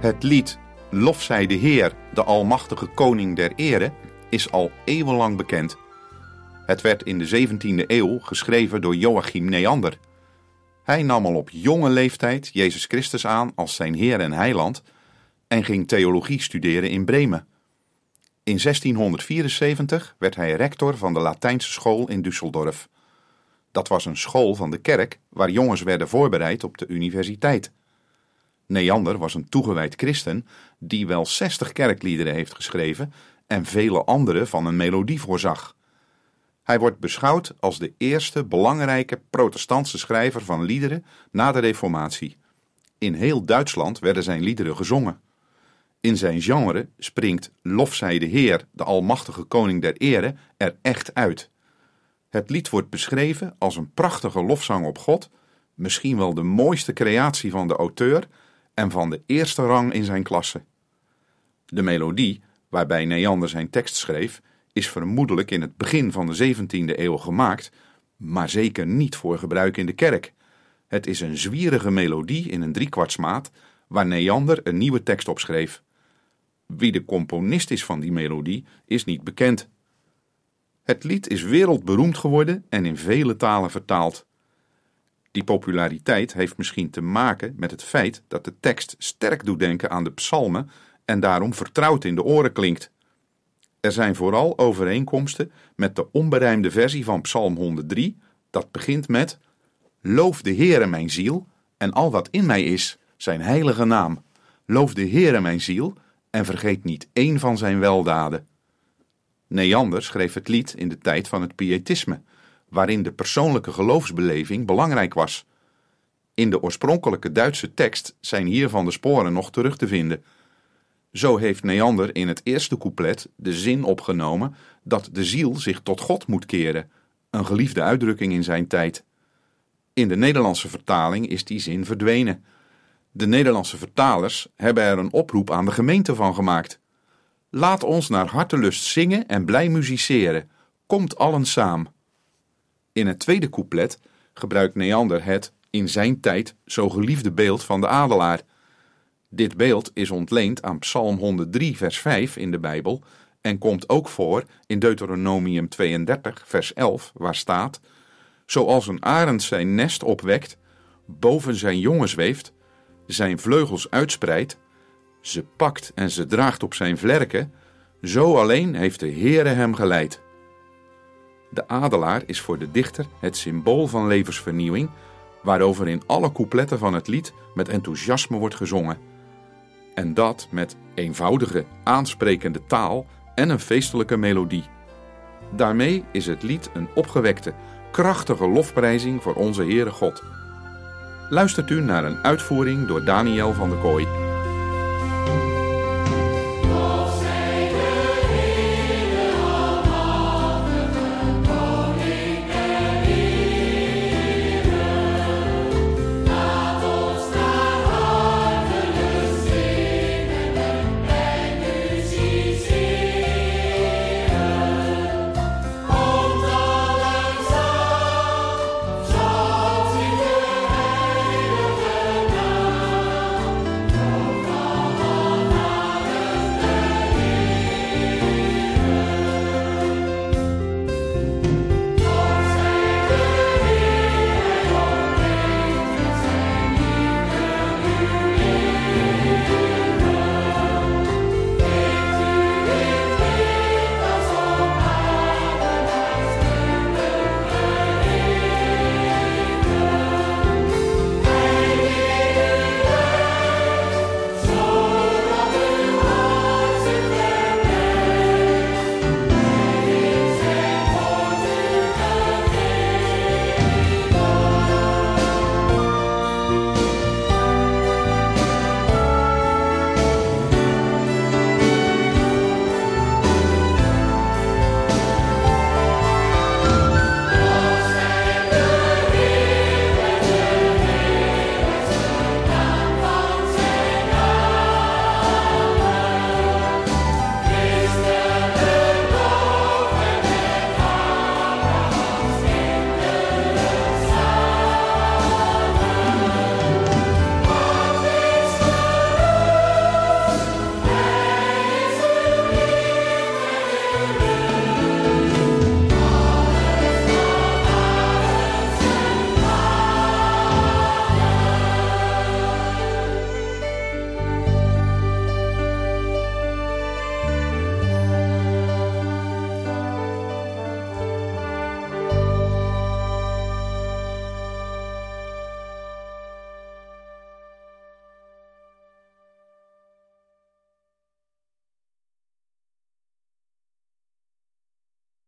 Het lied Lof zij de Heer, de Almachtige Koning der Ere, is al eeuwenlang bekend. Het werd in de 17e eeuw geschreven door Joachim Neander. Hij nam al op jonge leeftijd Jezus Christus aan als zijn Heer en Heiland en ging theologie studeren in Bremen. In 1674 werd hij rector van de Latijnse school in Düsseldorf. Dat was een school van de kerk waar jongens werden voorbereid op de universiteit. Neander was een toegewijd christen die wel 60 kerkliederen heeft geschreven en vele andere van een melodie voorzag. Hij wordt beschouwd als de eerste belangrijke protestantse schrijver van liederen na de Reformatie. In heel Duitsland werden zijn liederen gezongen. In zijn genre springt Lof zij de Heer, de Almachtige Koning der Ere, er echt uit. Het lied wordt beschreven als een prachtige lofzang op God, misschien wel de mooiste creatie van de auteur en van de eerste rang in zijn klasse. De melodie, waarbij Neander zijn tekst schreef, is vermoedelijk in het begin van de 17e eeuw gemaakt, maar zeker niet voor gebruik in de kerk. Het is een zwierige melodie in een driekwartsmaat waar Neander een nieuwe tekst op schreef. Wie de componist is van die melodie is niet bekend. Het lied is wereldberoemd geworden en in vele talen vertaald. Die populariteit heeft misschien te maken met het feit dat de tekst sterk doet denken aan de psalmen en daarom vertrouwd in de oren klinkt. Er zijn vooral overeenkomsten met de onberijmde versie van Psalm 103, dat begint met: Loof de Heere mijn ziel en al wat in mij is, zijn heilige naam. Loof de Heere mijn ziel en vergeet niet één van zijn weldaden. Neander schreef het lied in de tijd van het pietisme, waarin de persoonlijke geloofsbeleving belangrijk was. In de oorspronkelijke Duitse tekst zijn hiervan de sporen nog terug te vinden. Zo heeft Neander in het eerste couplet de zin opgenomen dat de ziel zich tot God moet keren, een geliefde uitdrukking in zijn tijd. In de Nederlandse vertaling is die zin verdwenen. De Nederlandse vertalers hebben er een oproep aan de gemeente van gemaakt. Laat ons naar hartelust zingen en blij musiceren. Komt allen samen. In het tweede couplet gebruikt Neander het in zijn tijd zo geliefde beeld van de adelaar. Dit beeld is ontleend aan Psalm 103, vers 5 in de Bijbel en komt ook voor in Deuteronomium 32, vers 11, waar staat: Zoals een arend zijn nest opwekt, boven zijn jongen zweeft, zijn vleugels uitspreidt, ze pakt en ze draagt op zijn vlerken, zo alleen heeft de Heere hem geleid. De adelaar is voor de dichter het symbool van levensvernieuwing, waarover in alle coupletten van het lied met enthousiasme wordt gezongen. En dat met eenvoudige, aansprekende taal en een feestelijke melodie. Daarmee is het lied een opgewekte, krachtige lofprijzing voor onze Heere God. Luistert u naar een uitvoering door Daniel van der Kooi.